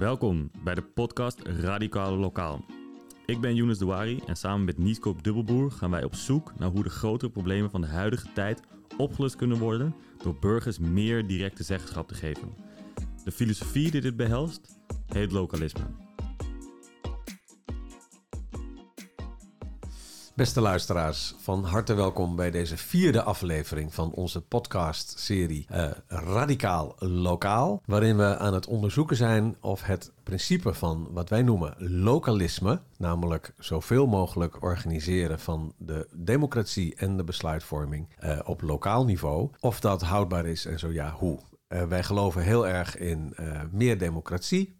Welkom bij de podcast Radicaal Lokaal. Ik ben Younes Douari en samen met Nietkoop Dubbelboer gaan wij op zoek naar hoe de grotere problemen van de huidige tijd opgelost kunnen worden door burgers meer directe zeggenschap te geven. De filosofie die dit behelst heet lokalisme. Beste luisteraars, van harte welkom bij deze vierde aflevering van onze podcast-serie uh, Radicaal Lokaal. Waarin we aan het onderzoeken zijn of het principe van wat wij noemen lokalisme, namelijk zoveel mogelijk organiseren van de democratie en de besluitvorming uh, op lokaal niveau, of dat houdbaar is en zo ja, hoe. Uh, wij geloven heel erg in meer democratie,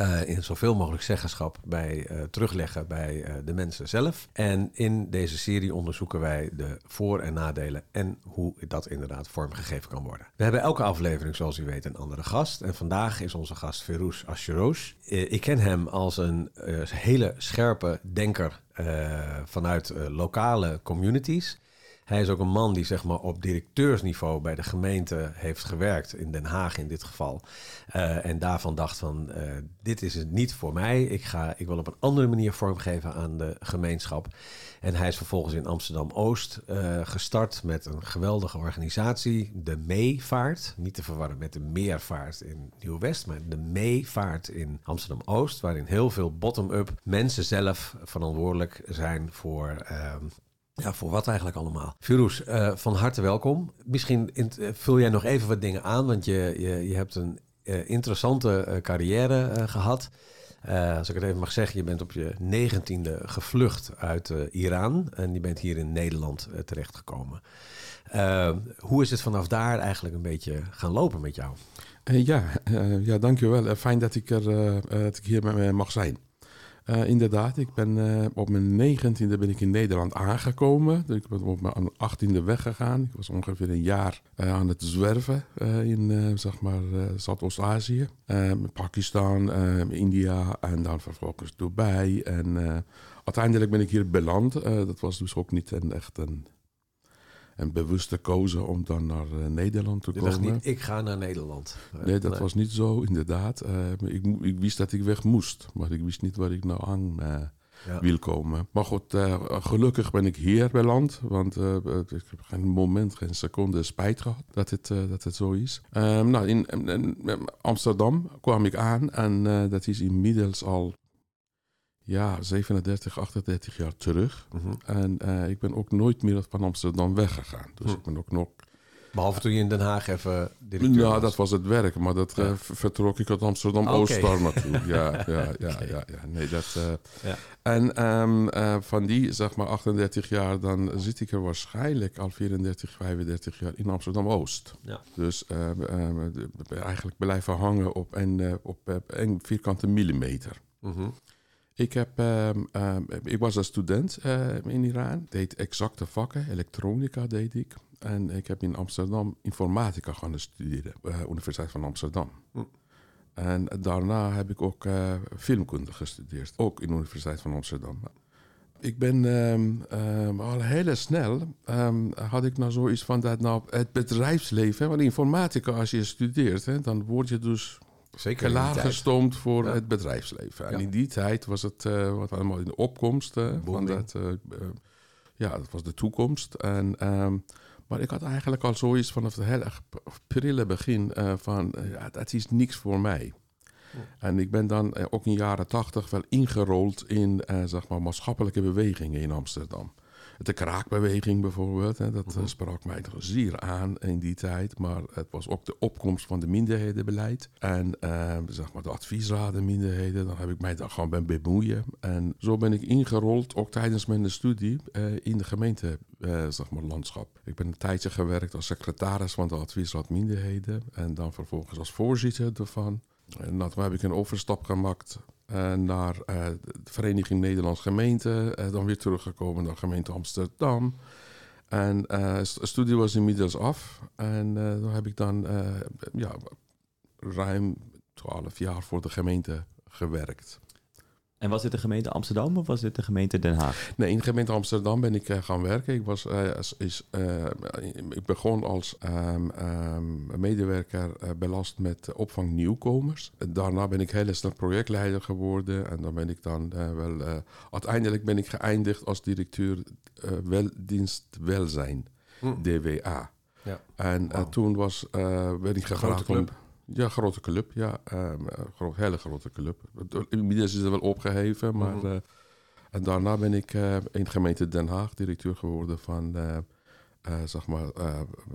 uh, in zoveel mogelijk zeggenschap bij uh, terugleggen bij uh, de mensen zelf. En in deze serie onderzoeken wij de voor- en nadelen en hoe dat inderdaad vormgegeven kan worden. We hebben elke aflevering, zoals u weet, een andere gast. En vandaag is onze gast Ferouz Asherosh. ik ken hem als een hele scherpe denker vanuit lokale communities. Hij is ook een man die zeg maar, op directeursniveau bij de gemeente heeft gewerkt, in Den Haag in dit geval. Uh, en daarvan dacht van, uh, dit is het niet voor mij. Ik, ga, ik wil op een andere manier vormgeven aan de gemeenschap. En hij is vervolgens in Amsterdam-Oost uh, gestart met een geweldige organisatie, de Meevaart. Niet te verwarren met de Meervaart in Nieuw-West, maar de Meevaart in Amsterdam-Oost. Waarin heel veel bottom-up mensen zelf verantwoordelijk zijn voor ehm, ja, voor wat eigenlijk allemaal? Firouz, uh, van harte welkom. Misschien uh, vul jij nog even wat dingen aan, want je, je, je hebt een uh, interessante carrière gehad. als ik het even mag zeggen, je bent op je negentiende gevlucht uit Iran en je bent hier in Nederland terechtgekomen. hoe is het vanaf daar eigenlijk een beetje gaan lopen met jou? ja, ja, dankjewel. Fijn dat ik, er, dat ik hier mag zijn. Uh, inderdaad, ik ben uh, op mijn negentiende ben ik in Nederland aangekomen. Ik ben op mijn achttiende weggegaan. Ik was ongeveer een jaar uh, aan het zwerven in zeg maar Zuidoost-Azië. Pakistan, India en dan vervolgens Dubai. En uiteindelijk ben ik hier beland. dat was dus ook niet een, echt een en bewust kozen om dan naar uh, Nederland te Je komen. dacht niet, ik ga naar Nederland. Nee, dat nee. was niet zo, inderdaad. Uh, ik, ik, wist dat ik weg moest, maar ik wist niet waar ik nou aan uh, ja. wil komen. Maar goed, gelukkig ben ik hier beland, want ik heb geen moment, geen seconde spijt gehad dat het, dat het zo is. nou, in, in, in, Amsterdam kwam ik aan en dat is inmiddels al ja, 37, 38 jaar terug. Mhm. Mm -hmm. En uh, ik ben ook nooit meer van Amsterdam weggegaan. Dus Hm. ik ben ook nog... Behalve toen je in Den Haag even directeur was. dat was het werk, maar dat ja. uh, vertrok ik uit Amsterdam-Oost naartoe. Ja, ja, ja, ja, ja. Nee, dat... Uh, Ja. En um, uh, van die, zeg maar, 38 jaar, dan zit ik er waarschijnlijk al 34, 35 jaar in Amsterdam-Oost. Ja. Dus uh, uh, eigenlijk blijven hangen op een, op een vierkante millimeter. Mhm. Ik, heb, um, um, ik was een student uh, in Iran, deed exacte vakken, elektronica deed ik. En ik heb in Amsterdam informatica gaan studeren, uh, Universiteit van Amsterdam. Hm. En daarna heb ik ook uh, filmkunde gestudeerd, ook in de Universiteit van Amsterdam. Ik ben um, um, al heel snel, um, had ik nou zoiets van dat nou het bedrijfsleven, want informatica als je studeert, hè, dan word je dus Zeker klaargestoomd voor Ja. het bedrijfsleven. En Ja. in die tijd was het uh, wat allemaal in de opkomst uh, van dat. Uh, ja, dat was de toekomst. En, um, maar ik had eigenlijk al zoiets vanaf het heel erg prille begin van ja, dat is niks voor mij. En ik ben dan ook in de jaren tachtig wel ingerold in zeg maar maatschappelijke bewegingen in Amsterdam. De kraakbeweging bijvoorbeeld, hè, dat uh, sprak mij toch zeer aan in die tijd. Maar het was ook de opkomst van de minderhedenbeleid. En uh, zeg maar de adviesraden minderheden, daar heb ik mij daar gewoon bij bemoeien. En zo ben ik ingerold, ook tijdens mijn studie, uh, in de gemeente, zeg maar, landschap. Ik ben een tijdje gewerkt als secretaris van de adviesraad minderheden. En dan vervolgens als voorzitter ervan. En toen heb ik een overstap gemaakt uh, naar uh, de Vereniging Nederlands Gemeente. Uh, dan weer teruggekomen naar gemeente Amsterdam. En de studie was inmiddels af. En dan heb ik dan ja, ruim twaalf jaar voor de gemeente gewerkt. En was dit de gemeente Amsterdam of was dit de gemeente Den Haag? Nee, in de gemeente Amsterdam ben ik gaan werken. Ik, was, is, ik begon als um, um, medewerker belast met opvang nieuwkomers. Daarna ben ik heel snel projectleider geworden. En dan ben ik dan wel... uiteindelijk ben ik geëindigd als directeur wel, dienst welzijn, hm. DWA. Ja. En toen was, ben ik gevraagd om... Ja, grote club. Ja, um, groot, hele grote club. Inmiddels is er wel opgeheven, maar... Mhm. Eh, en daarna ben ik uh, in gemeente Den Haag directeur geworden van... Uh, zeg maar,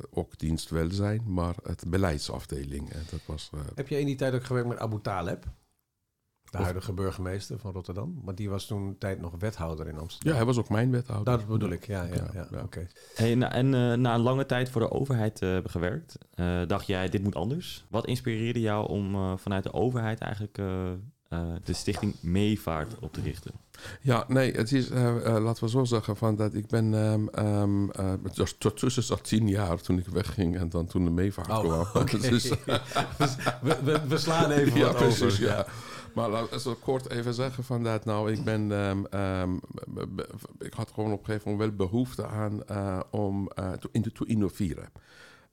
ook dienst welzijn, maar het beleidsafdeling. dat was, Heb je in die tijd ook gewerkt met Abu Taleb? De huidige burgemeester van Rotterdam. Maar die was toen een tijd nog wethouder in Amsterdam. Ja, hij was ook mijn wethouder. Dat bedoel ik, ja. ja, ja, Oké. Hey, na, en uh, na een lange tijd voor de overheid uh, hebben gewerkt, uh, dacht jij, dit moet anders. Wat inspireerde jou om vanuit de overheid eigenlijk de stichting Meevaart op te richten? Ja, nee, het is, laten we zo zeggen, van dat ik ben, um, um, tot tussen zat tien jaar toen ik wegging en dan toen de Meevaart oh, kwam. Okay. dus, we, we, we, slaan even ja, wat precies, over. Ja. Maar laten we kort even zeggen van dat. Nou, ik ben, um, um, ik had gewoon op een gegeven moment wel behoefte aan uh, om uh, te, te innoveren.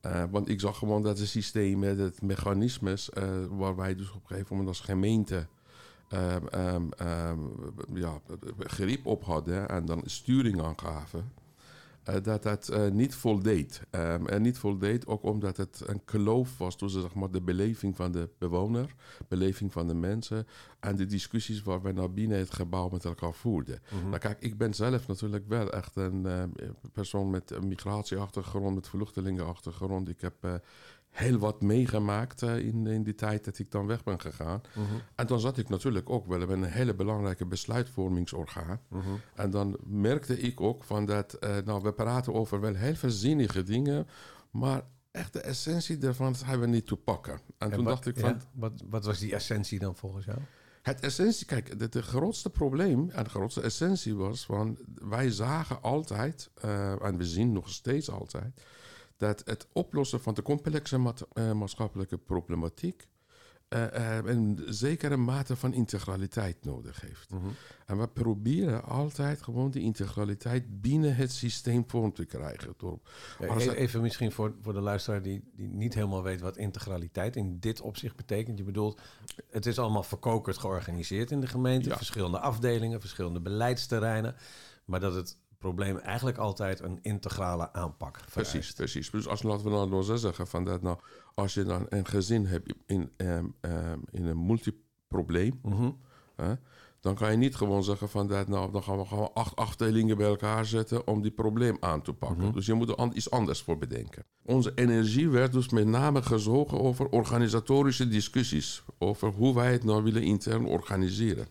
Uh, want ik zag gewoon dat de systemen, het mechanismes, waar wij dus op een gegeven moment als gemeente um, ja, grip op hadden en dan sturing aan gaven. Eh, dat dat uh, niet voldeed. Um, en niet voldeed ook omdat het een kloof was tussen zeg maar, de beleving van de bewoner, beleving van de mensen en de discussies waar we naar binnen het gebouw met elkaar voerden. Mm Nou kijk, ik ben zelf natuurlijk wel echt een uh, persoon met een migratieachtergrond, met vluchtelingenachtergrond. Ik heb heel wat meegemaakt uh, in, in die tijd dat ik dan weg ben gegaan. Mhm. En dan zat ik natuurlijk ook wel in een hele belangrijke besluitvormingsorgaan. Mhm. En dan merkte ik ook van dat, uh, nou, we praten over wel heel veel zinnige dingen, maar echt de essentie daarvan hebben we niet te pakken. En, toen dacht ik van... wat, wat was die essentie dan volgens jou? Het essentie, kijk, het, grootste probleem en de grootste essentie was van wij zagen altijd, uh, en we zien nog steeds altijd, dat het oplossen van de complexe uh, maatschappelijke problematiek uh, een zekere mate van integraliteit nodig heeft. Mhm. En we proberen altijd gewoon die integraliteit binnen het systeem vorm te krijgen. Door, even, even misschien voor, voor de luisteraar die, die niet helemaal weet wat integraliteit in dit opzicht betekent. Je bedoelt, het is allemaal verkokerd georganiseerd in de gemeente, verschillende afdelingen, verschillende beleidsterreinen. Maar dat het probleem eigenlijk altijd een integrale aanpak vereist. Precies, precies. Dus als laten we nou nog zeggen van dat nou, als je dan een gezin hebt in, um, um, in een multiprobleem, mm dan kan je niet gewoon zeggen van dat nou, dan gaan we gewoon acht afdelingen bij elkaar zetten om die probleem aan te pakken. Mhm. Dus je moet er iets anders voor bedenken. Onze energie werd dus met name gezogen over organisatorische discussies, over hoe wij het nou willen intern organiseren.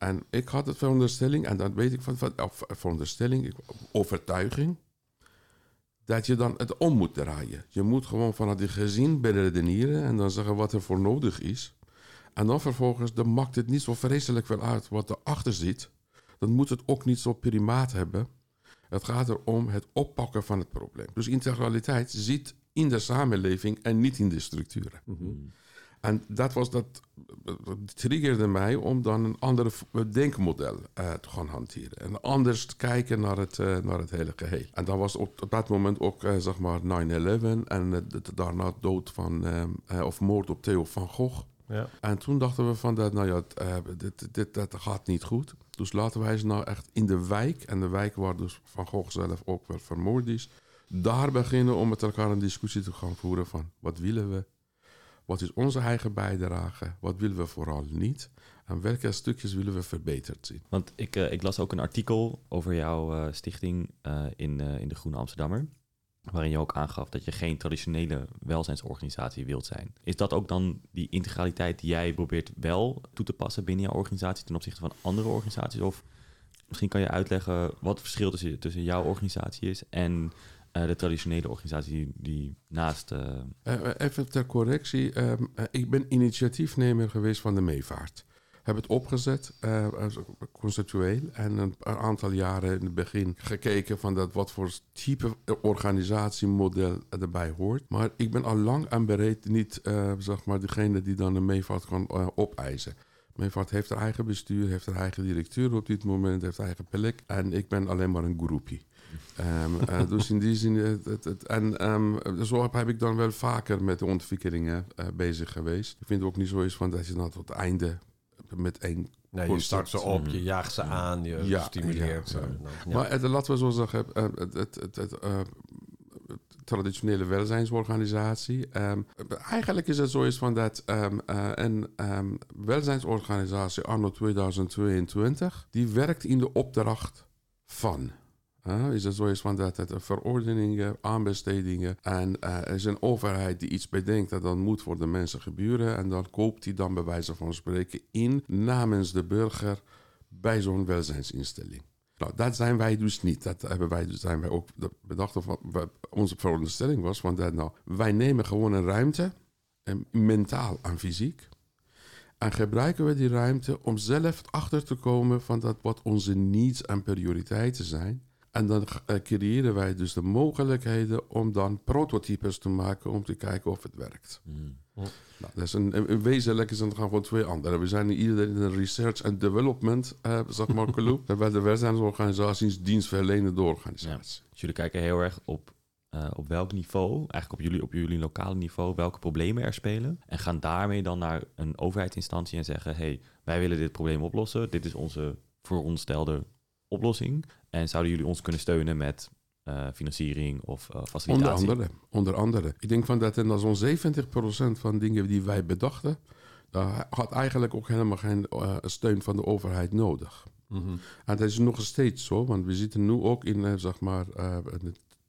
En ik had het veronderstelling, en dan weet ik van, van of veronderstelling, overtuiging, dat je dan het om moet draaien. Je moet gewoon vanuit die gezin beredeneren en dan zeggen wat er voor nodig is. En dan vervolgens, dan maakt het niet zo vreselijk veel uit wat erachter zit. Dan moet het ook niet zo primaat hebben. Het gaat erom het oppakken van het probleem. Dus integraliteit zit in de samenleving en niet in de structuren. Mm en dat, was dat, triggerde mij om dan een ander denkmodel uh, te gaan hanteren. En anders te kijken naar het, uh, naar het hele geheel. En dat was op, op dat moment ook uh, zeg maar 9-11 en de, daarna dood van, of moord op Theo van Gogh. Ja. En toen dachten we van, dat, nou ja, dit, dit, dat gaat niet goed. Dus laten wij ze nou echt in de wijk, en de wijk waar dus Van Gogh zelf ook wel vermoord is, daar beginnen om met elkaar een discussie te gaan voeren van, wat willen we wat is onze eigen bijdrage? Wat willen we vooral niet? En welke stukjes willen we verbeterd zien? Want ik, uh, ik las ook een artikel over jouw uh, stichting uh, in, in de Groene Amsterdammer. Waarin je ook aangaf dat je geen traditionele welzijnsorganisatie wilt zijn. Is dat ook dan die integraliteit die jij probeert wel toe te passen binnen jouw organisatie ten opzichte van andere organisaties? Of misschien kan je uitleggen wat het verschil tussen, tussen jouw organisatie is en uh, de traditionele organisatie die naast. Uh... even ter correctie. Ehm, ik ben initiatiefnemer geweest van de meevaart. Heb het opgezet, conceptueel. En een, aantal jaren in het begin gekeken van dat wat voor type organisatiemodel erbij hoort. Maar ik ben al lang aan bereid niet, zeg maar, degene die dan de meevaart kan opeisen. Meevaart heeft haar eigen bestuur, heeft haar eigen directeur op dit moment, heeft haar eigen plek. En ik ben alleen maar een groepie. Ehm, eh, dus in die zin, eh, het, het, en ehm, zo heb ik dan wel vaker met de ontwikkelingen eh, bezig geweest. Ik vind het ook niet zo is van dat je dan tot het einde met één Nee, je start ze op, je jaagt ze aan, je Ja, stimuleert ja, ze. ja. Ja. Maar eh, laten we zo zeggen, eh, het, het, het, eh, traditionele welzijnsorganisatie. ehm, eigenlijk is het zo is van dat eh, een welzijnsorganisatie anno 2022, die werkt in de opdracht van. Eh, is het zo is van dat het verordeningen, aanbestedingen en eh, er is een overheid die iets bedenkt dat dan moet voor de mensen gebeuren en dan koopt die dan bij wijze van spreken in namens de burger bij zo'n welzijnsinstelling. Nou, dat zijn wij dus niet. Dat hebben wij, dus zijn wij ook bedacht. Of, wat onze veronderstelling was van dat nou, wij nemen gewoon een ruimte, en mentaal en fysiek. En gebruiken we die ruimte om zelf achter te komen van dat wat onze needs en prioriteiten zijn. En dan eh, creëren wij dus de mogelijkheden om dan prototypes te maken om te kijken of het werkt. Nou, dat is een, een, een wezenlijk is het gaan voor twee andere. We zijn ieder in de research en development, eh, zeg maar, club. Terwijl de welzijnsorganisatie is dienstverlenende Ja. organisatie. Dus jullie kijken heel erg op, eh, op welk niveau, eigenlijk op jullie, op jullie lokale niveau, welke problemen er spelen. En gaan daarmee dan naar een overheidsinstantie en zeggen: hey, wij willen dit probleem oplossen. Dit is onze vooronderstelde oplossing. En zouden jullie ons kunnen steunen met eh, financiering of eh, Onder andere, onder andere. Ik denk van dat er zo'n 70% van dingen die wij bedachten, daar had eigenlijk ook helemaal geen eh, steun van de overheid nodig. Mhm. En dat is nog steeds zo, want we zitten nu ook in, zeg maar, eh,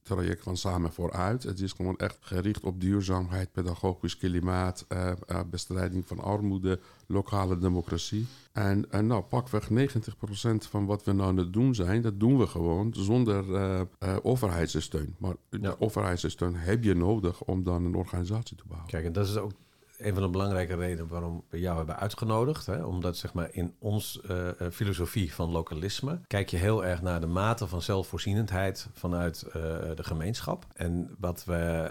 traject van Samen vooruit. Het is gewoon echt gericht op duurzaamheid, pedagogisch klimaat, eh, eh, bestrijding van armoede, lokale democratie. En, en nou, pakweg 90% van wat we nou aan het doen zijn, dat doen we gewoon zonder eh, eh, overheidssteun. Maar Ja. de overheidssteun heb je nodig om dan een organisatie te behouden. Kijk, en dat is ook een van de belangrijke redenen waarom we jou hebben uitgenodigd. Hè? Omdat zeg maar, in ons eh, eh, filosofie van lokalisme kijk je heel erg naar de mate van zelfvoorzienendheid vanuit eh, de gemeenschap. En wat, we,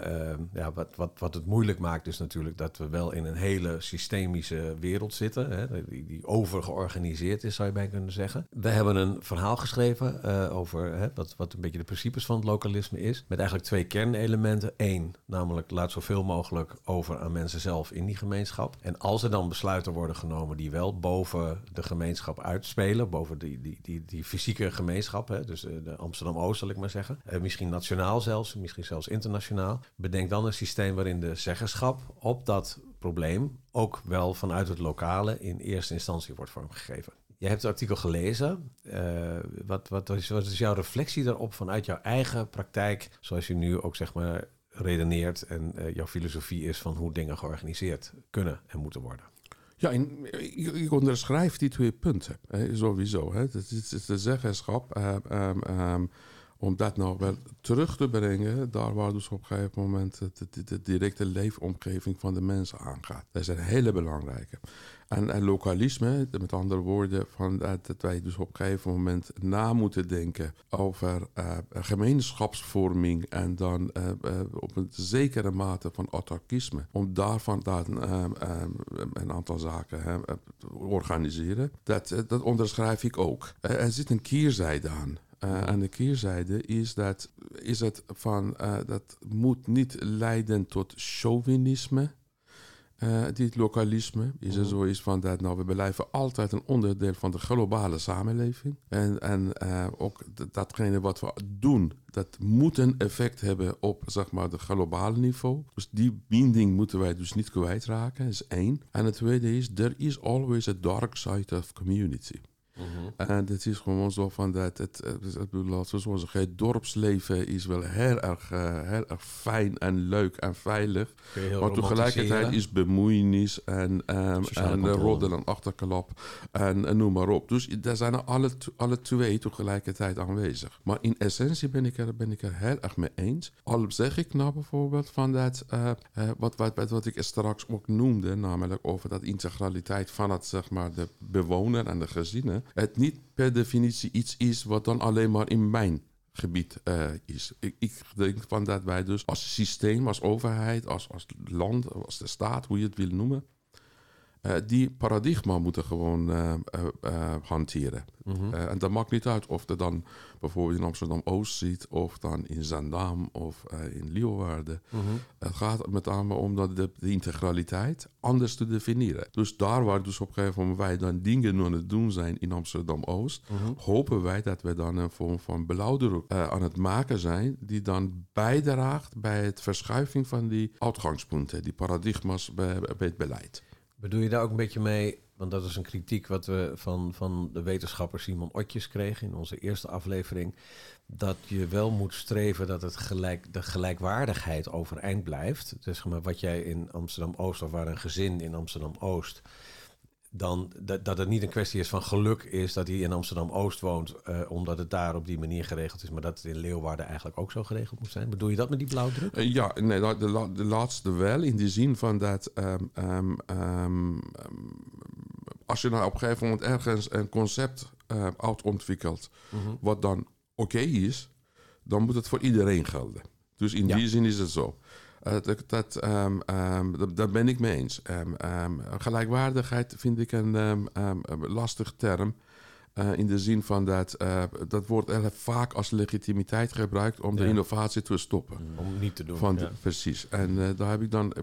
ja, wat, wat, wat het moeilijk maakt is natuurlijk dat we wel in een hele systemische wereld zitten. Hè? Die, die overgeorganiseerd is, zou je bij kunnen zeggen. We hebben een verhaal geschreven over hè, wat, wat een beetje de principes van het lokalisme is. Met eigenlijk twee kernelementen. Eén, namelijk laat zoveel mogelijk over aan mensen zelf die gemeenschap. En als er dan besluiten worden genomen die wel boven de gemeenschap uitspelen, boven die, die, die, die fysieke gemeenschap, hè, dus eh, de Amsterdam-Oost zal ik maar zeggen, eh, misschien nationaal zelfs, misschien zelfs internationaal, bedenk dan een systeem waarin de zeggenschap op dat probleem ook wel vanuit het lokale in eerste instantie wordt vormgegeven. Je hebt het artikel gelezen. Eh, wat, wat, is, wat is jouw reflectie daarop vanuit jouw eigen praktijk, zoals je nu ook zeg maar redeneert en eh, jouw filosofie is van hoe dingen georganiseerd kunnen en moeten worden? Ja, ik, ik onderschrijf die twee punten, sowieso. Het is de zeggenschap, eh, ehm, ehm, om dat nou wel terug te brengen, daar waar dus op een gegeven moment de, de, de directe leefomgeving van de mensen aangaat. Dat is een hele belangrijke. En, en lokalisme, met andere woorden, van dat, dat wij dus op een gegeven moment na moeten denken over eh, gemeenschapsvorming en dan eh, eh, op een zekere mate van autarkisme. Om daarvan dan eh, eh, een aantal zaken hè, eh, te organiseren. Dat, eh, dat onderschrijf ik ook. Eh, er zit een keerzijde aan. Uh, en de keerzijde is dat is het van uh, dat moet niet leiden tot chauvinisme. Uh, dit lokalisme is er zoiets van dat nou, we blijven altijd een onderdeel van de globale samenleving. En, en uh, ook datgene wat we doen, dat moet een effect hebben op zeg maar, het globale niveau. Dus die binding moeten wij dus niet kwijtraken, dat is één. En het tweede is, there is always a dark side of community. Mm-hmm. En het is gewoon zo van dat het, het, laten we zo zeggen, het dorpsleven is wel heel erg, uh, heel erg fijn en leuk en veilig. Maar tegelijkertijd is bemoeienis en, um, en roddel en achterklap en, en, noem maar op. Dus daar zijn alle, alle twee tegelijkertijd aanwezig. Maar in essentie ben ik er, ben ik er heel erg mee eens. Al zeg ik nou bijvoorbeeld van dat, wat, wat, wat ik straks ook noemde, namelijk over dat integraliteit van het, zeg maar, de bewoner en de gezinnen het niet per definitie iets is wat dan alleen maar in mijn gebied uh, is. Ik, ik, denk van dat wij dus als systeem, als overheid, als, als land, als de staat, hoe je het wil noemen, Eh, die paradigma moeten gewoon uh, uh, hanteren. Mhm. en dat maakt niet uit of je dan bijvoorbeeld in Amsterdam-Oost ziet... of dan in Zandam of in Leeuwarden. Mhm. Het gaat met name om dat de, de, integraliteit anders te definiëren. Dus daar waar dus op een gegeven moment wij dan dingen aan het doen zijn in Amsterdam-Oost... Mhm. hopen wij dat we dan een vorm van blauwdruk aan het maken zijn... die dan bijdraagt bij het verschuiving van die uitgangspunten... die paradigma's bij, bij het beleid. Bedoel je daar ook een beetje mee, want dat is een kritiek wat we van, van de wetenschapper Simon Otjes kregen in onze eerste aflevering, dat je wel moet streven dat het gelijk, de gelijkwaardigheid overeind blijft. Dus maar wat jij in Amsterdam-Oost, of waar een gezin in Amsterdam-Oost dan dat, dat het niet een kwestie is van geluk is dat hij in Amsterdam-Oost woont, uh, omdat het daar op die manier geregeld is, maar dat het in Leeuwarden eigenlijk ook zo geregeld moet zijn. Bedoel je dat met die blauwdruk? Uh, ja, nee, de, de, laatste wel, in de zin van dat um, um, um, als je nou op een gegeven moment ergens een concept uh, uitontwikkelt, Mhm. -hmm. wat dan oké okay is, dan moet het voor iedereen gelden. Dus in ja. die zin is het zo. Uh, dat, dat, um, um, dat, daar ben ik mee eens. Um, gelijkwaardigheid vind ik een lastig term. Uh, in de zin van dat uh, dat wordt vaak als legitimiteit gebruikt om ja. de innovatie te stoppen. Om niet te doen. Van ja. Precies. En uh, daar heb ik dan.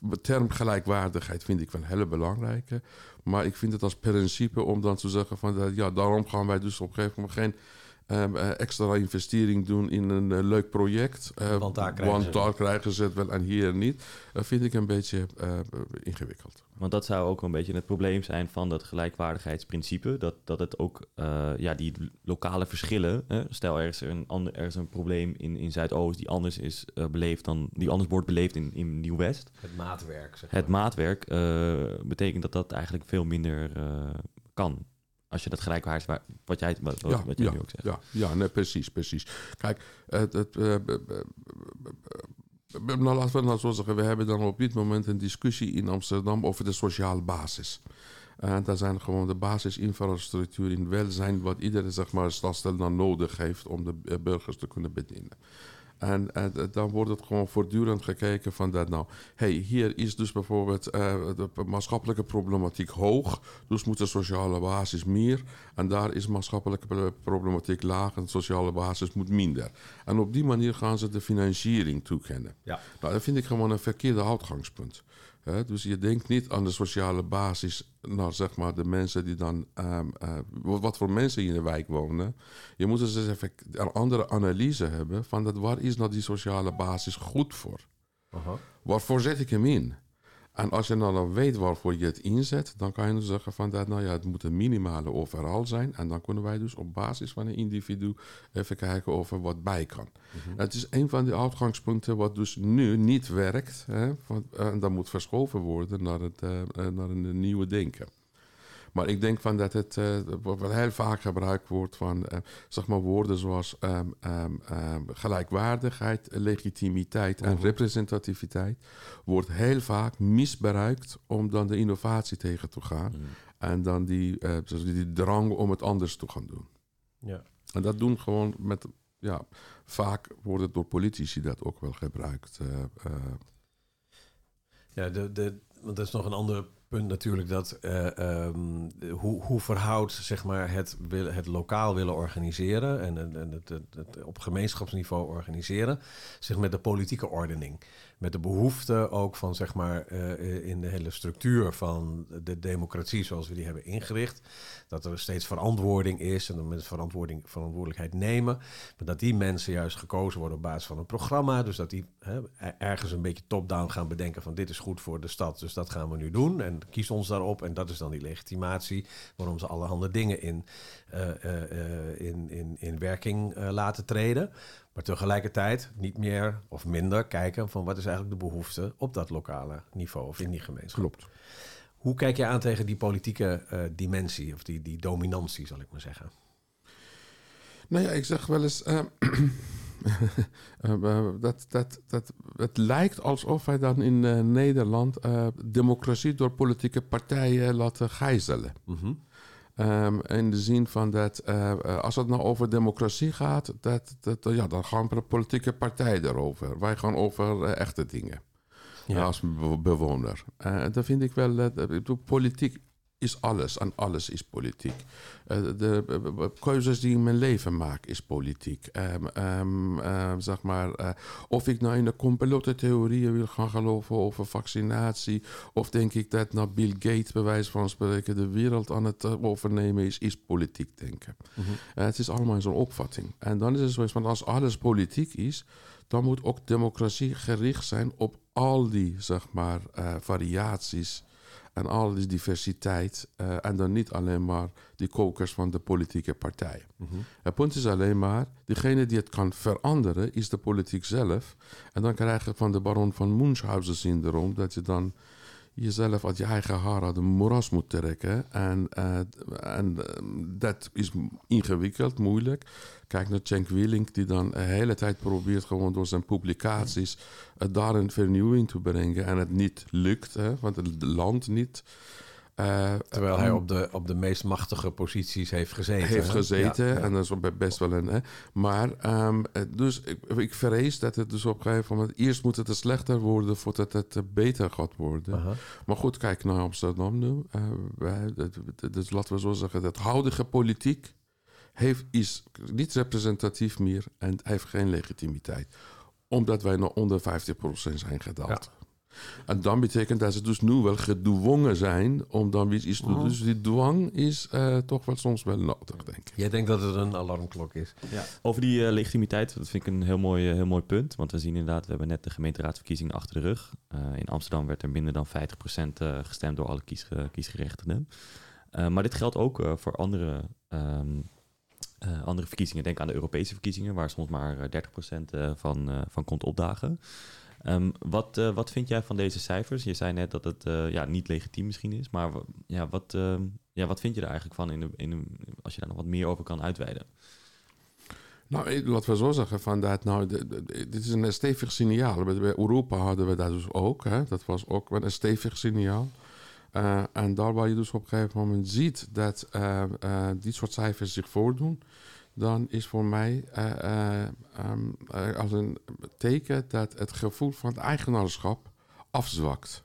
De term gelijkwaardigheid vind ik van hele belangrijke. Maar ik vind het als principe om dan te zeggen van dat, ja, daarom gaan wij dus op een gegeven moment geen extra investering doen in een uh, leuk project. Uh, want daar krijgen, want ze, daar krijgen ze het wel en hier niet. Dat vind ik een beetje ingewikkeld. Want dat zou ook een beetje het probleem zijn van dat gelijkwaardigheidsprincipe. Dat, dat het ook, ja, die lokale verschillen. Hè? Stel, er is een, ander, er is een probleem in, in Zuidoost die anders is beleefd dan, die anders wordt beleefd in, in Nieuw-West. Het maatwerk. Zeg maar. Het maatwerk betekent dat dat eigenlijk veel minder kan. Als je dat gelijkwaardig wat jij, wat, ja, wat jij ja, nu ook zegt. Ja, ja nee, precies, precies. Kijk, het, het, uh, nou, laten we nou zo zeggen, we hebben dan op dit moment een discussie in Amsterdam over de sociale basis. En dat zijn gewoon de basisinfrastructuur in welzijn, wat iedere zeg maar, stadstel dan nodig heeft om de burgers te kunnen bedienen. En, en, dan wordt het gewoon voortdurend gekeken van dat nou... hey, hier is dus bijvoorbeeld uh, de maatschappelijke problematiek hoog... dus moet de sociale basis meer... en daar is maatschappelijke problematiek laag... en de sociale basis moet minder. En op die manier gaan ze de financiering toekennen. Ja. Nou, dat vind ik gewoon een verkeerde uitgangspunt. He, dus je denkt niet aan de sociale basis naar zeg maar, de mensen die dan. Um, uh, wat voor mensen in de wijk wonen. Je moet dus even een andere analyse hebben van dat, waar is nou die sociale basis goed voor? -huh. Waarvoor zet ik hem in? En als je nou dan weet waarvoor je het inzet, dan kan je dus zeggen van dat, nou ja, het moet een minimale overal zijn. En dan kunnen wij dus op basis van een individu even kijken of er wat bij kan. Mhm. Mm -hmm. Het is een van de uitgangspunten wat dus nu niet werkt. Hè, van, en dat moet verschoven worden naar, het, uh, naar een nieuwe denken. Maar ik denk van dat het uh, wat heel vaak gebruikt wordt van uh, zeg maar woorden zoals um, um, um, gelijkwaardigheid, legitimiteit en representativiteit wordt heel vaak misbruikt om dan de innovatie tegen te gaan. Mm. En dan die, uh, die drang om het anders te gaan doen. Ja. En dat doen gewoon met, ja, vaak wordt het door politici dat ook wel gebruikt. Ja, de, de, want dat is nog een ander punt natuurlijk dat uh, um, hoe, hoe verhoudt zeg maar, het, het lokaal willen organiseren en, en het, het, op gemeenschapsniveau organiseren zich met de politieke ordening. Met de behoefte ook van zeg maar uh, in de hele structuur van de democratie zoals we die hebben ingericht. Dat er steeds verantwoording is en dan met verantwoording, verantwoordelijkheid nemen. Maar dat die mensen juist gekozen worden op basis van een programma. Dus dat die hè, ergens een beetje top-down gaan bedenken van dit is goed voor de stad, dus dat gaan we nu doen. En kies ons daarop. En dat is dan die legitimatie waarom ze allerhande dingen in, uh, uh, in, in, in werking laten treden. Maar tegelijkertijd niet meer of minder kijken van wat is eigenlijk de behoefte op dat lokale niveau of in die gemeenschap. Klopt. Hoe kijk je aan tegen die politieke dimensie of die, die dominantie, zal ik maar zeggen? Nou ja, ik zeg wel eens. Uh, dat, dat, dat, het lijkt alsof wij dan in Nederland democratie door politieke partijen laten gijzelen. Mm -hmm. Um, in de zin van dat als het nou over democratie gaat, dat, dat, ja, dan gaan politieke partijen erover. Wij gaan over echte dingen. Ja. als bewoner. Uh, dat vind ik wel. Politiek is alles. En alles is politiek. Uh, de keuzes die ik in mijn leven maak, is politiek. Um, um, zeg maar, of ik nou in de complotte theorieën wil gaan geloven over vaccinatie. Of denk ik dat nou Bill Gates, bij wijze van spreken, de wereld aan het overnemen is, is politiek denken. Mm het is allemaal zo'n opvatting. En dan is het zo, van als alles politiek is dan moet ook democratie gericht zijn op al die zeg maar, variaties en al die diversiteit. Uh, en dan niet alleen maar die kokers van de politieke partij. Mm -hmm. Het punt is alleen maar, degene die het kan veranderen is de politiek zelf. En dan krijg je van de baron van Munchausen syndroom dat je dan jezelf uit je eigen haar uit een moeras moet trekken. En, uh, en uh, dat is ingewikkeld, moeilijk. Kijk naar Cenk Willink, die dan de hele tijd probeert gewoon door zijn publicaties uh, daar een vernieuwing te brengen. En het niet lukt, hè, want het land niet. Uh, Terwijl hij op de, op de meest machtige posities heeft gezeten. Heeft gezeten, en dat is best wel een... Hè. Maar, um, dus ik, ik vrees dat het dus op een gegeven moment... Eerst moet het er slechter worden voordat het beter gaat worden. Uh -huh. Maar goed, kijk naar Amsterdam nu. Uh, wij, dus laten we zo zeggen, dat huidige politiek... Heeft, is niet representatief meer en heeft geen legitimiteit. Omdat wij nog onder 50% zijn gedaald. Ja. En dan betekent dat ze dus nu wel gedwongen zijn om dan weer iets te doen. Dus die dwang is uh, toch wel soms wel nodig, denk ik. Jij denkt dat het een alarmklok is? Ja. Over die uh, legitimiteit, dat vind ik een heel mooi, uh, heel mooi punt. Want we zien inderdaad, we hebben net de gemeenteraadsverkiezingen achter de rug. in Amsterdam werd er minder dan 50% gestemd door alle kies, kiesgerechtigden. maar dit geldt ook voor andere... Um, uh, andere verkiezingen, denk aan de Europese verkiezingen, waar soms maar 30% uh, van, uh, van komt opdagen. Um, wat, uh, wat vind jij van deze cijfers? Je zei net dat het uh, ja, niet legitiem misschien is, maar ja, wat, uh, ja, wat vind je er eigenlijk van in de, in als je daar nog wat meer over kan uitweiden? Nou, laten we zo zeggen van dat, nou, dit is een stevig signaal. Bij Europa hadden we dat dus ook. Hè? Dat was ook een stevig signaal. Uh, en daar waar je dus op een gegeven moment ziet dat uh, dit soort cijfers zich voordoen, dan is voor mij uh, um, als een teken dat het gevoel van eigenaarschap afzwakt.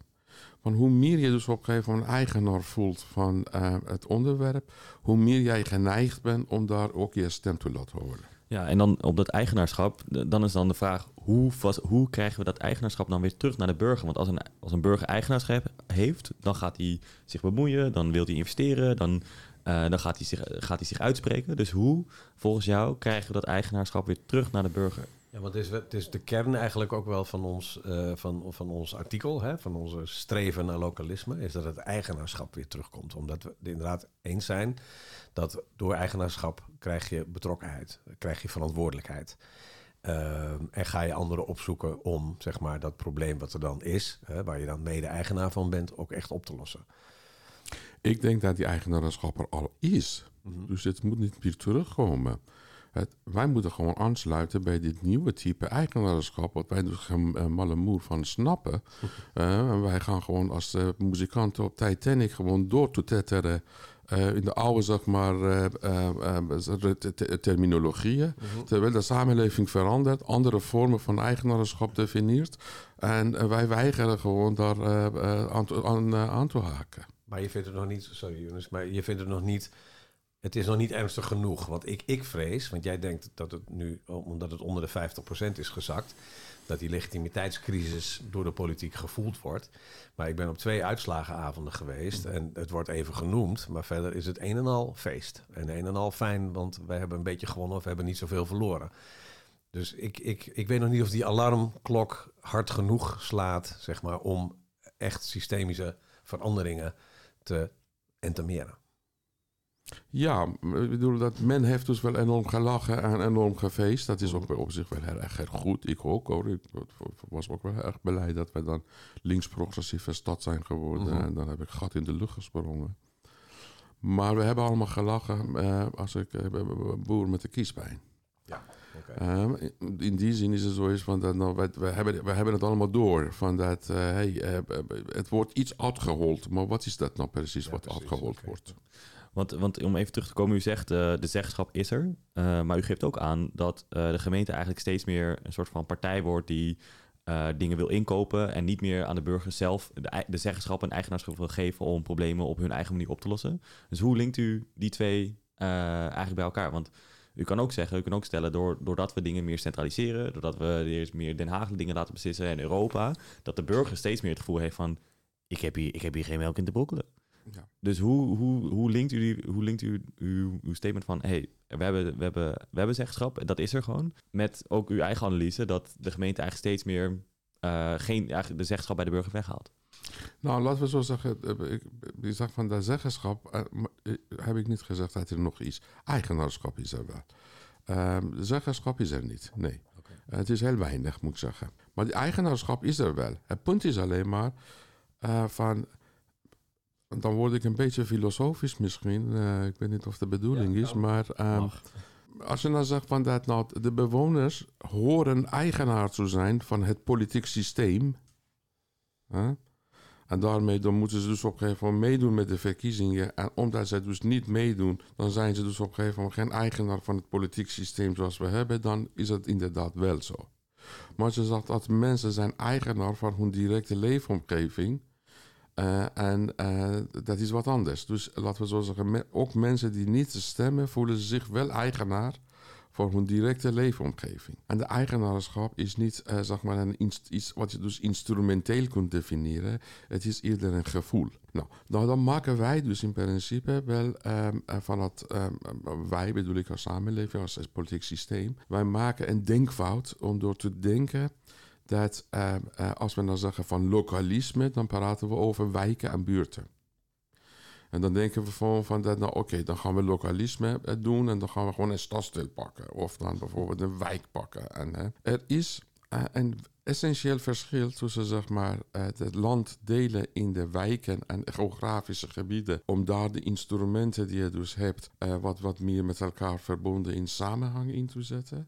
Want hoe meer je dus op een gegeven moment eigenaar voelt van het onderwerp, hoe meer jij geneigd bent om daar ook je stem te laten horen. Ja, en dan op dat eigenaarschap, dan is dan de vraag: hoe, hoe krijgen we dat eigenaarschap dan weer terug naar de burger? Want als een, als een burger eigenaarschap heeft, dan gaat hij zich bemoeien, dan wil hij investeren, dan uh, dan gaat hij, zich, gaat hij zich uitspreken. Dus hoe, volgens jou, krijgen we dat eigenaarschap weer terug naar de burger? Ja, want het is, het is de kern eigenlijk ook wel van ons, uh, van, van ons artikel, hè, van onze streven naar lokalisme, is dat het eigenaarschap weer terugkomt. Omdat we het inderdaad eens zijn dat door eigenaarschap krijg je betrokkenheid, krijg je verantwoordelijkheid. Uh, en ga je anderen opzoeken om zeg maar, dat probleem wat er dan is, hè, waar je dan mede-eigenaar van bent, ook echt op te lossen. Ik denk dat die eigenaarschap er al is. Mhm. Dus het moet niet meer terugkomen. Het, wij moeten gewoon aansluiten bij dit nieuwe type eigenaarschap, wat wij dus geen uh, malle moer van snappen. Uh, wij gaan gewoon als uh, muzikanten op Titanic gewoon door te tetteren in de oude, zeg maar, terminologieën. Mhm. Terwijl de samenleving verandert, andere vormen van eigenaarschap definieert. En wij weigeren gewoon daar aan, aan, aan te haken. Maar je vindt het nog niet, sorry Jonas, maar je vindt het nog niet, het is nog niet ernstig genoeg. Want ik, ik vrees, want jij denkt dat het nu, omdat het onder de 50% is gezakt, dat die legitimiteitscrisis door de politiek gevoeld wordt. Maar ik ben op twee uitslagenavonden geweest en het wordt even genoemd, maar verder is het een en al feest. En een en al fijn, want wij hebben een beetje gewonnen of we hebben niet zoveel verloren. Dus ik, ik, ik weet nog niet of die alarmklok hard genoeg slaat, zeg maar, om echt systemische veranderingen te entameren. Ja, ik bedoel dat men heeft dus wel enorm gelachen en enorm gefeest. Dat is ook op zich wel heel erg goed. Ik ook hoor. Ik was ook wel erg blij dat we dan links-progressieve stad zijn geworden. Mhm. En dan heb ik gat in de lucht gesprongen. Maar we hebben allemaal gelachen uh, als ik uh, boer met de kiespijn. Ehm, in die zin is het zo is van dat nou, we, we, hebben, we hebben het allemaal door. Van dat uh, hey, uh, het wordt iets uitgehold. Maar wat is dat nou precies ja, wat precies, uitgehold wordt? Want, want om even terug te komen, u zegt uh, de zeggenschap is er. maar u geeft ook aan dat de gemeente eigenlijk steeds meer een soort van partij wordt die eh, dingen wil inkopen en niet meer aan de burgers zelf de, de zeggenschap en eigenaarschap wil geven om problemen op hun eigen manier op te lossen. Dus hoe linkt u die twee eh, eigenlijk bij elkaar? Want u kan ook zeggen, u kan ook stellen, door, doordat we dingen meer centraliseren, doordat we eerst meer Den Haag dingen laten beslissen en Europa, dat de burger steeds meer het gevoel heeft van, ik heb hier, ik heb hier geen melk in te brokkelen. Ja. Dus hoe, hoe, hoe linkt u, die, hoe linkt u uw, uw statement van... hey, we hebben, we, hebben, we hebben zeggenschap, dat is er gewoon... met ook uw eigen analyse dat de gemeente eigenlijk steeds meer... eh, geen, eigenlijk de zeggenschap bij de burger weghaalt. Nou, laten we zo zeggen, eh, ik, ik zeg van dat zeggenschap, eh, eh, heb ik niet gezegd dat er nog is. Eigenaarschap is er wel. Ehm, zeggenschap is er niet, nee. Het is heel weinig, moet ik zeggen. Maar die eigenaarschap is er wel. Het punt is alleen maar van... Dan word ik een beetje filosofisch misschien. Ik weet niet of de bedoeling is, maar... ehm, als je nou zegt van dat nou, de bewoners horen eigenaar te zijn van het politiek systeem. Hè? En daarmee dan moeten ze dus op een gegeven moment meedoen met de verkiezingen. En omdat zij dus niet meedoen, dan zijn ze dus op een gegeven moment geen eigenaar van het politiek systeem zoals we hebben. Dan is het inderdaad wel zo. Maar je zegt dat mensen zijn eigenaar van hun directe leefomgeving. eh, en eh, dat is wat anders. Dus laten we zo zeggen, ook mensen die niet stemmen, voelen zich wel eigenaar voor hun directe leefomgeving. En de eigenaarschap is niet eh, zeg maar een iets wat je dus instrumenteel kunt definiëren. Het is eerder een gevoel. Nou, nou dan maken wij dus in principe wel ehm, eh, van het, ehm, wij bedoel ik als samenleving, als, politiek systeem, wij maken een denkfout om door te denken dat ehm, eh, als we dan zeggen van lokalisme, dan praten we over wijken en buurten. En dan denken we gewoon van dat, nou oké, dan gaan we lokalisme eh, doen en dan gaan we gewoon een stadsdeel pakken. Of dan bijvoorbeeld een wijk pakken. En, er is eh, een essentieel verschil tussen zeg maar, eh, het land delen in de wijken en geografische gebieden. Om daar de instrumenten die je dus hebt, wat, wat meer met elkaar verbonden in samenhang in te zetten.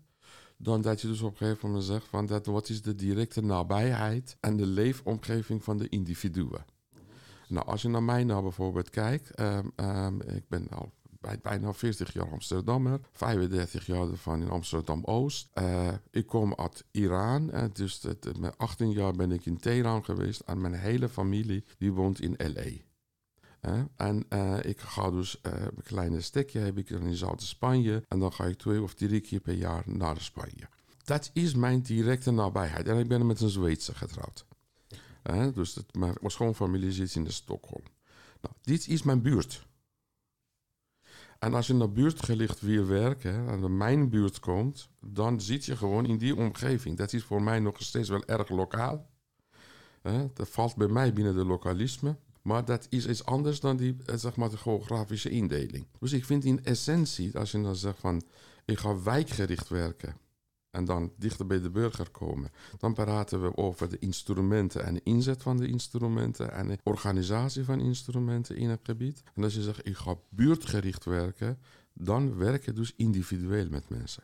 Dan dat je dus op een gegeven moment zegt van dat wat is de directe nabijheid en de leefomgeving van de individuen. Nou, als je naar mij nou bijvoorbeeld kijkt, ehm, ehm, ik ben al bij, bijna 40 jaar Amsterdammer, 35 jaar ervan in Amsterdam-Oost. Eh, ik kom uit Iran, eh, dus met 18 jaar ben ik in Teheran geweest en mijn hele familie die woont in L.A. Eh, en ik ga dus een kleine stekje heb ik in Zuid-Spanje en dan ga ik twee of drie keer per jaar naar Spanje. Dat is mijn directe nabijheid. En ik ben met een Zweedse getrouwd. Hè, dus het, mijn, mijn schoonfamilie zit in de Stockholm. Nou, dit is mijn buurt. En als je naar buurtgelicht wil werken en naar mijn buurt komt, dan zit je gewoon in die omgeving. Dat is voor mij nog steeds wel erg lokaal. Hè, dat valt bij mij binnen de lokalisme. Maar dat is iets anders dan die, eh, zeg maar, de geografische indeling. Dus ik vind in essentie, als je dan zegt van, ik ga wijkgericht werken en dan dichter bij de burger komen, dan praten we over de instrumenten en de inzet van de instrumenten en de organisatie van instrumenten in het gebied. En als je zegt, ik ga buurtgericht werken, dan werk je dus individueel met mensen.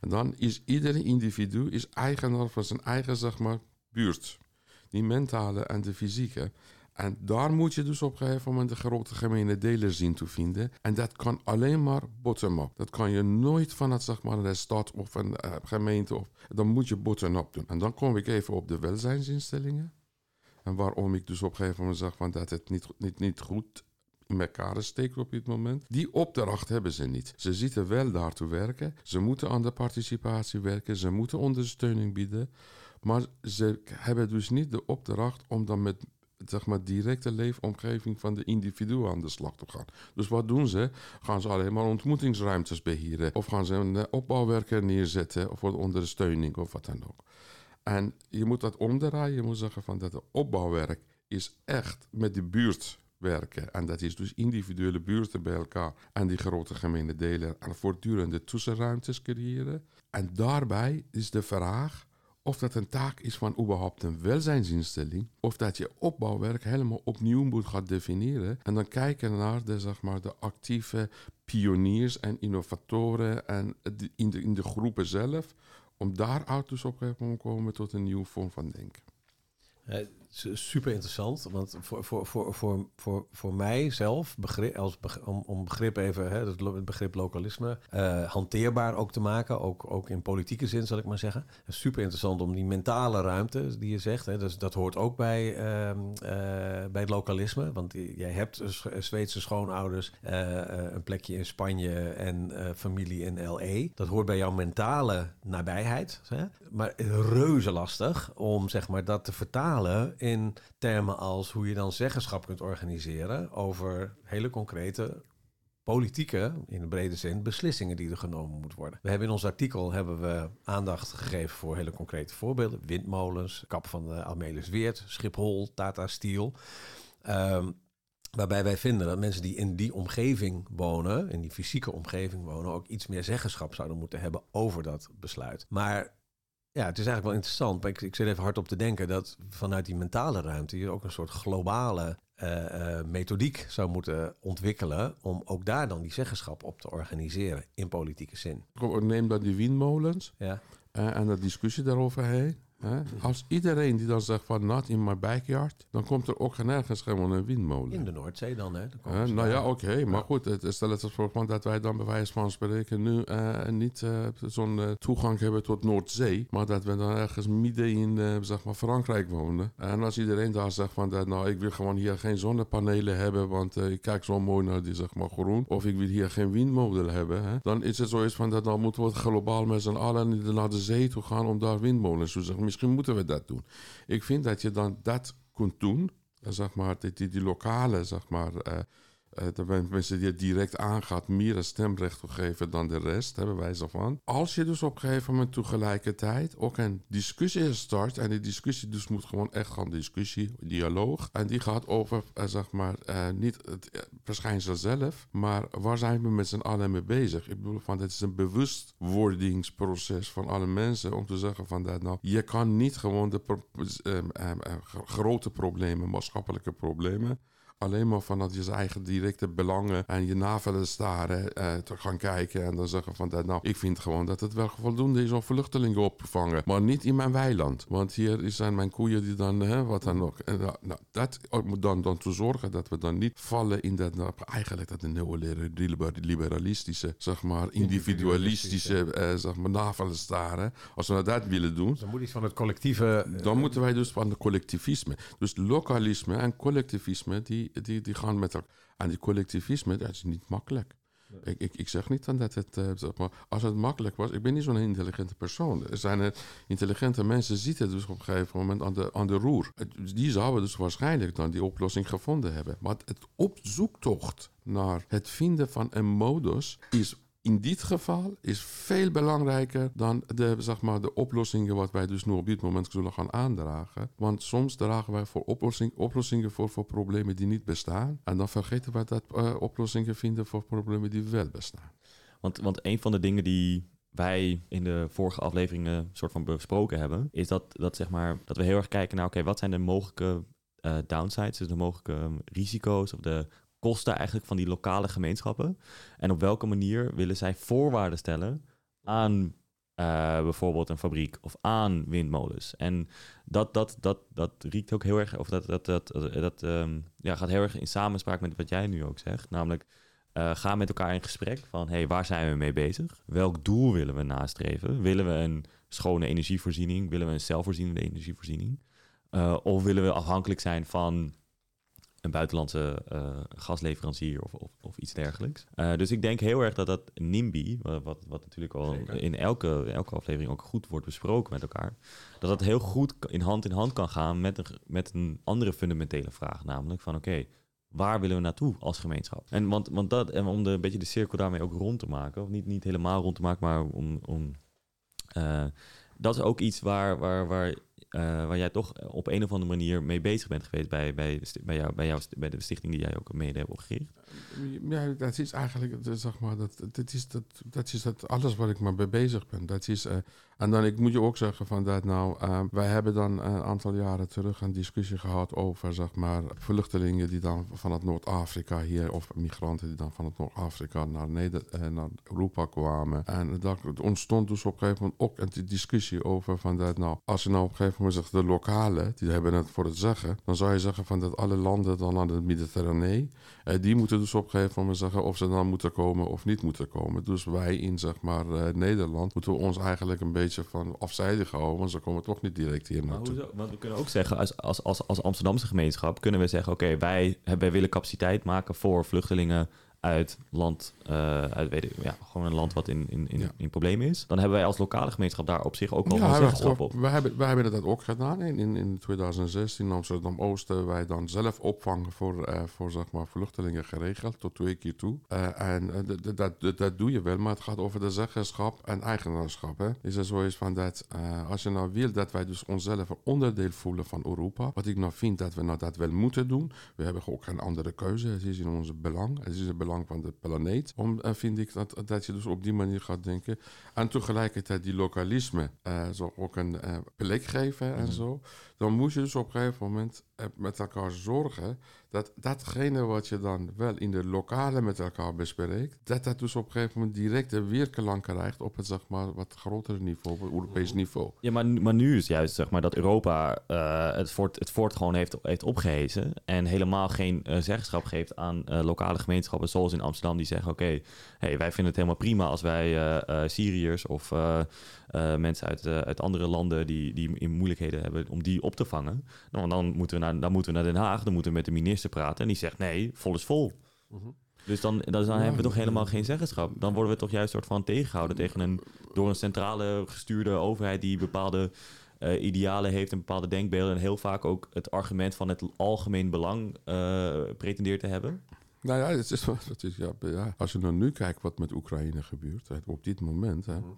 En dan is iedere individu is eigenaar van zijn eigen, zeg maar, buurt. Die mentale en de fysieke. En daar moet je dus op een gegeven moment de grote gemene deler zien te vinden. En dat kan alleen maar bottom-up. Dat kan je nooit vanuit zeg maar, een stad of een eh, gemeente. Of, dan moet je bottom-up doen. En dan kom ik even op de welzijnsinstellingen. En waarom ik dus op een gegeven moment zeg van dat het niet, niet, niet goed in elkaar steekt op dit moment. Die opdracht hebben ze niet. Ze zitten wel daar te werken. Ze moeten aan de participatie werken. Ze moeten ondersteuning bieden. Maar ze hebben dus niet de opdracht om dan met zeg maar, directe leefomgeving van de individu aan de slag te gaan. Dus wat doen ze? Gaan ze alleen maar ontmoetingsruimtes behieren? Of gaan ze een eh, opbouwwerker neerzetten voor de ondersteuning of wat dan ook? En je moet dat omdraaien. Je moet zeggen van dat de opbouwwerk is echt met de buurt werken. En dat is dus individuele buurten bij elkaar en die grote gemene delen en voortdurende tussenruimtes creëren. En daarbij is de vraag of dat een taak is van überhaupt een welzijnsinstelling, of dat je opbouwwerk helemaal opnieuw moet gaan definiëren en dan kijken naar de, zeg maar, de actieve pioniers en innovatoren en in, de, in de groepen zelf, om daaruit dus op te komen tot een nieuwe vorm van denken. Eh, super interessant. Want voor, voor, voor, voor, voor, voor mij zelf, als om, om begrip even, hè, het begrip lokalisme, uh, hanteerbaar ook te maken. Ook, ook in politieke zin, zal ik maar zeggen. Super interessant om die mentale ruimte die je zegt. Hè, dus dat hoort ook bij, uh, uh, bij het lokalisme. Want jij hebt Zweedse schoonouders, een plekje in Spanje en familie in LE. Dat hoort bij jouw mentale nabijheid. Hè? Maar reuze lastig om zeg maar, dat te vertalen in termen als hoe je dan zeggenschap kunt organiseren over hele concrete politieke, in de brede zin, beslissingen die er genomen moeten worden. We hebben in ons artikel hebben we aandacht gegeven voor hele concrete voorbeelden. Windmolens, kap van de Amelis Weert, Schiphol, Tata Steel. Um, Waarbij wij vinden dat mensen die in die omgeving wonen, in die fysieke omgeving wonen, ook iets meer zeggenschap zouden moeten hebben over dat besluit. Maar ja, het is eigenlijk wel interessant. Maar ik, ik zit even hard op te denken dat vanuit die mentale ruimte je ook een soort globale uh, uh, methodiek zou moeten ontwikkelen. om ook daar dan die zeggenschap op te organiseren in politieke zin. Neem dan die windmolens ja. Uh, en de discussie daaroverheen. Als iedereen die dan zegt van not in my backyard, dan komt er ook nergens gewoon een windmolen. In de Noordzee dan, hè? Dan nou ja, oké. maar goed, het, stel het voor dat wij dan bij wijze van spreken nu uh, niet uh, zo'n uh, toegang hebben tot Noordzee, maar dat we dan ergens midden in zeg maar Frankrijk wonen. En als iedereen daar zegt van dat, nou, ik wil gewoon hier geen zonnepanelen hebben, want ik kijk zo mooi naar die zeg maar groen, of ik wil hier geen windmolen hebben, hè, dan is het zoiets van dat dan moeten we globaal met z'n allen naar de zee toe gaan om daar windmolens te zeggen misschien moeten we dat doen. Ik vind dat je dan dat kunt doen, zeg maar, die, die, die lokale, zeg maar, uh, de mensen die het direct aangaat, meer een stemrecht geven dan de rest, hebben wij zo van. Als je dus op een gegeven moment tegelijkertijd ook een discussie start, en die discussie dus moet gewoon echt gaan discussie, dialoog, en die gaat over, uh, zeg maar, uh, niet het verschijnsel zelf, maar waar zijn we met z'n allen mee bezig? Ik bedoel, van, dit is een bewustwordingsproces van alle mensen om te zeggen van dat nou, je kan niet gewoon de grote problemen, maatschappelijke problemen, alleen maar vanuit je eigen directe belangen en je navelen staren eh, te gaan kijken en dan zeggen van dat nou, ik vind gewoon dat het wel voldoende is om vluchtelingen op te vangen, maar niet in mijn weiland, want hier zijn mijn koeien die dan, hè, wat dan ook. En, nou, nou dat moet dan, dan te zorgen dat we dan niet vallen in dat, nou, eigenlijk dat de neoliberalistische, zeg maar, individualistische, eh, zeg maar, navelen staren. Als we nou dat willen doen. dan moet iets van het collectieve. Dan moeten wij dus van het collectivisme. Dus lokalisme en collectivisme, die die, die, gaan met elkaar. En die collectivisme, dat is niet makkelijk. Ik, ik, ik zeg niet dan dat het, uh, zeg maar, als het makkelijk was, ik ben niet zo'n intelligente persoon. Er zijn er intelligente mensen zitten dus op een gegeven moment aan de, aan de roer. Die zouden dus waarschijnlijk dan die oplossing gevonden hebben. Maar het opzoektocht naar het vinden van een modus is in dit geval is veel belangrijker dan de, zeg maar, de oplossingen wat wij dus nu op dit moment zullen gaan aandragen. Want soms dragen wij voor oplossing, oplossingen voor, voor problemen die niet bestaan. En dan vergeten wij dat uh, oplossingen vinden voor problemen die wel bestaan. Want, want een van de dingen die wij in de vorige afleveringen soort van besproken hebben, is dat, dat, zeg maar, dat we heel erg kijken naar, oké, wat zijn de mogelijke uh, downsides, dus de mogelijke um, risico's of de kosten eigenlijk van die lokale gemeenschappen? En op welke manier willen zij voorwaarden stellen aan uh, bijvoorbeeld een fabriek of aan windmolens? En dat, dat, dat, dat riekt ook heel erg, of dat, dat, dat, dat um, ja, gaat heel erg in samenspraak met wat jij nu ook zegt. Namelijk, uh, ga met elkaar in gesprek van hey, waar zijn we mee bezig? Welk doel willen we nastreven? Willen we een schone energievoorziening? Willen we een zelfvoorzienende energievoorziening? Uh, of willen we afhankelijk zijn van een buitenlandse uh, gasleverancier of, of, of, iets dergelijks. Uh, dus ik denk heel erg dat dat NIMBY, wat, wat natuurlijk al in elke, elke aflevering ook goed wordt besproken met elkaar, dat dat heel goed in hand in hand kan gaan met een, met een andere fundamentele vraag, namelijk van oké, waar willen we naartoe als gemeenschap? En want, want dat, en om de, een beetje de cirkel daarmee ook rond te maken, of niet, niet helemaal rond te maken, maar om, om uh, dat is ook iets waar, waar, waar uh, waar jij toch op een of andere manier mee bezig bent geweest bij, bij, bij, jou, bij, jou, bij de stichting die jij ook mede hebt opgericht. Ja, dat is eigenlijk, dat, zeg maar, dat, dat, is, dat, dat is dat alles waar ik mee bezig ben. Dat is, uh, en dan ik moet je ook zeggen van dat nou, uh, wij hebben dan een aantal jaren terug een discussie gehad over, zeg maar, vluchtelingen die dan vanuit Noord-Afrika hier, of migranten die dan vanuit Noord-Afrika naar, Neder uh, naar Europa kwamen. En dat ontstond dus op een gegeven moment ook een discussie over van dat nou, als je nou op een gegeven moment zegt, de lokale, die hebben het voor het zeggen, dan zou je zeggen van dat alle landen dan aan het Mediterranee, die moeten dus op een gegeven moment zeggen of ze dan moeten komen of niet moeten komen. Dus wij in, zeg maar, Nederland moeten we ons eigenlijk een beetje van afzijdig houden, want ze komen toch niet direct hier naartoe. Want we kunnen ook zeggen, als, als, als, als Amsterdamse gemeenschap kunnen we zeggen, oké, wij, wij willen capaciteit maken voor vluchtelingen uit land, uh, uit weet ik, ja, gewoon een land wat in, in, in, ja. in problemen is. Dan hebben wij als lokale gemeenschap daar op zich ook wel ja, zeggenschap op. Wij hebben, wij hebben dat ook gedaan. In, in, in 2016 in Amsterdam-Oosten wij dan zelf opvang voor, uh, voor zeg maar, vluchtelingen geregeld, tot twee keer toe. Uh, en dat, dat doe je wel, maar het gaat over de zeggenschap en eigenaarschap. Hè. Is er zoiets van dat, als je nou wil dat wij dus onszelf een onderdeel voelen van Europa, wat ik nou vind dat we nou dat wel moeten doen. We hebben ook geen andere keuze. Het is in onze belang. Het is een belang van de planeet. Om, uh, vind ik dat, dat je dus op die manier gaat denken. En tegelijkertijd die lokalisme uh, zo ook een uh, plek geven en mm. zo. Dan moet je dus op een gegeven moment met elkaar zorgen dat datgene wat je dan wel in de lokale met elkaar bespreekt, dat dat dus op een gegeven moment direct een weerklank krijgt op het zeg maar wat grotere niveau, op Europees niveau. Ja, maar, maar nu is juist zeg maar dat Europa uh, het, fort, het fort gewoon heeft, heeft opgehezen en helemaal geen uh, zeggenschap geeft aan lokale gemeenschappen zoals in Amsterdam die zeggen oké, okay, hey, wij vinden het helemaal prima als wij Syriërs of mensen uit, uit andere landen die, die in moeilijkheden hebben om die op te vangen. Nou, dan moeten we naar, dan moeten we naar Den Haag, dan moeten we met de minister praten en die zegt nee, vol is vol. Mhm. Dus dan, dan, hebben we toch helemaal geen zeggenschap. Dan worden we toch juist soort van tegengehouden tegen een door een centrale gestuurde overheid die bepaalde uh, idealen heeft en bepaalde denkbeelden. En heel vaak ook het argument van het algemeen belang uh, pretendeert te hebben. Nou ja, het is, het is, ja, ja, als je dan nu kijkt wat met Oekraïne gebeurt, op dit moment, hè, mhm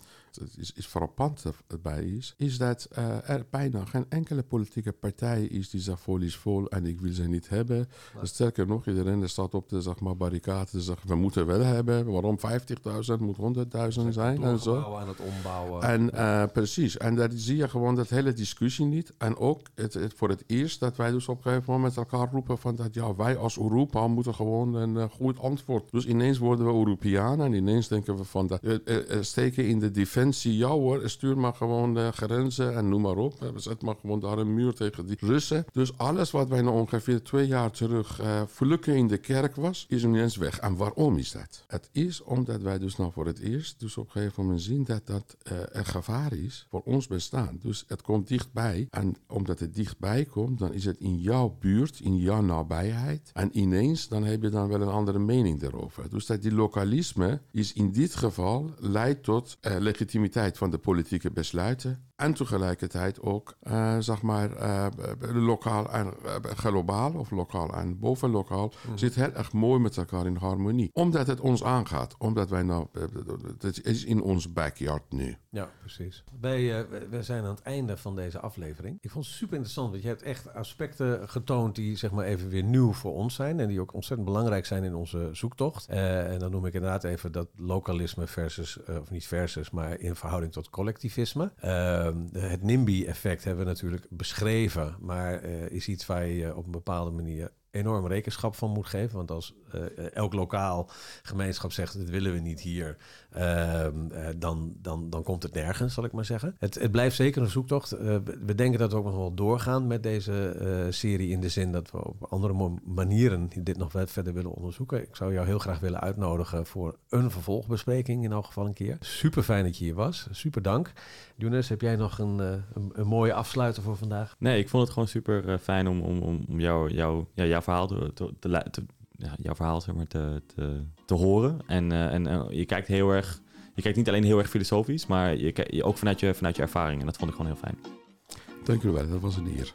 het is, is frappant erbij is, is dat uh, er bijna geen enkele politieke partij is die zegt vol is vol en ik wil ze niet hebben. Sterker nog, iedereen staat op de zeg maar, barricade zeggen we moeten wel hebben. Waarom 50.000 moet 100.000 zijn en zo. En het ombouwen. En uh, precies, en daar zie je gewoon dat hele discussie niet. En ook het, het, voor het eerst dat wij dus op een gegeven moment met elkaar roepen van dat ja, wij als Europa moeten gewoon een uh, goed antwoord. Dus ineens worden we Europeanen en ineens denken we van dat steken in de defensie defensie, ja hoor, stuur maar gewoon de grenzen en noem maar op. We zetten maar gewoon daar een muur tegen die Russen. Dus alles wat wij nou ongeveer twee jaar terug uh, vlukken in de kerk was, is nu eens weg. En waarom is dat? Het is omdat wij dus nou voor het eerst dus op een gegeven moment zien dat dat uh, een gevaar is voor ons bestaan. Dus het komt dichtbij. En omdat het dichtbij komt, dan is het in jouw buurt, in jouw nabijheid. En ineens, dan heb je dan wel een andere mening daarover. Dus dat die lokalisme is in dit geval leidt tot uh, legitimiteit legitimiteit van de politieke besluiten en tegelijkertijd ook, uh, zeg maar, uh, lokaal en uh, globaal of lokaal en bovenlokaal mm. zit heel erg mooi met elkaar in harmonie. Omdat het ons aangaat, omdat wij nou, het is in ons backyard nu. Ja, precies. Wij, we zijn aan het einde van deze aflevering. Ik vond het super interessant, want je hebt echt aspecten getoond die zeg maar even weer nieuw voor ons zijn en die ook ontzettend belangrijk zijn in onze zoektocht. en dan noem ik inderdaad even dat lokalisme versus, of niet versus, maar in verhouding tot collectivisme. Ehm, het NIMBY-effect hebben we natuurlijk beschreven, maar uh, is iets waar je op een bepaalde manier enorm rekenschap van moet geven. Want als elk lokaal gemeenschap zegt, dit willen we niet hier, uh, dan, dan, dan komt het nergens, zal ik maar zeggen. Het, het blijft zeker een zoektocht. Uh, we denken dat we ook nog wel doorgaan met deze serie in de zin dat we op andere manieren dit nog verder willen onderzoeken. Ik zou jou heel graag willen uitnodigen voor een vervolgbespreking in elk geval een keer. Super fijn dat je hier was. Super dank. Younes, heb jij nog een, een, een, mooie afsluiter voor vandaag? Nee, ik vond het gewoon super fijn om, om, om jou, jou, ja, jouw verhaal te, te, te, ja, jouw verhaal zeg maar, te, te, horen. En, uh, en uh, je kijkt heel erg, je kijkt niet alleen heel erg filosofisch, maar je, je ook vanuit je, vanuit je ervaring. En dat vond ik gewoon heel fijn. Dank u wel, dat was een eer.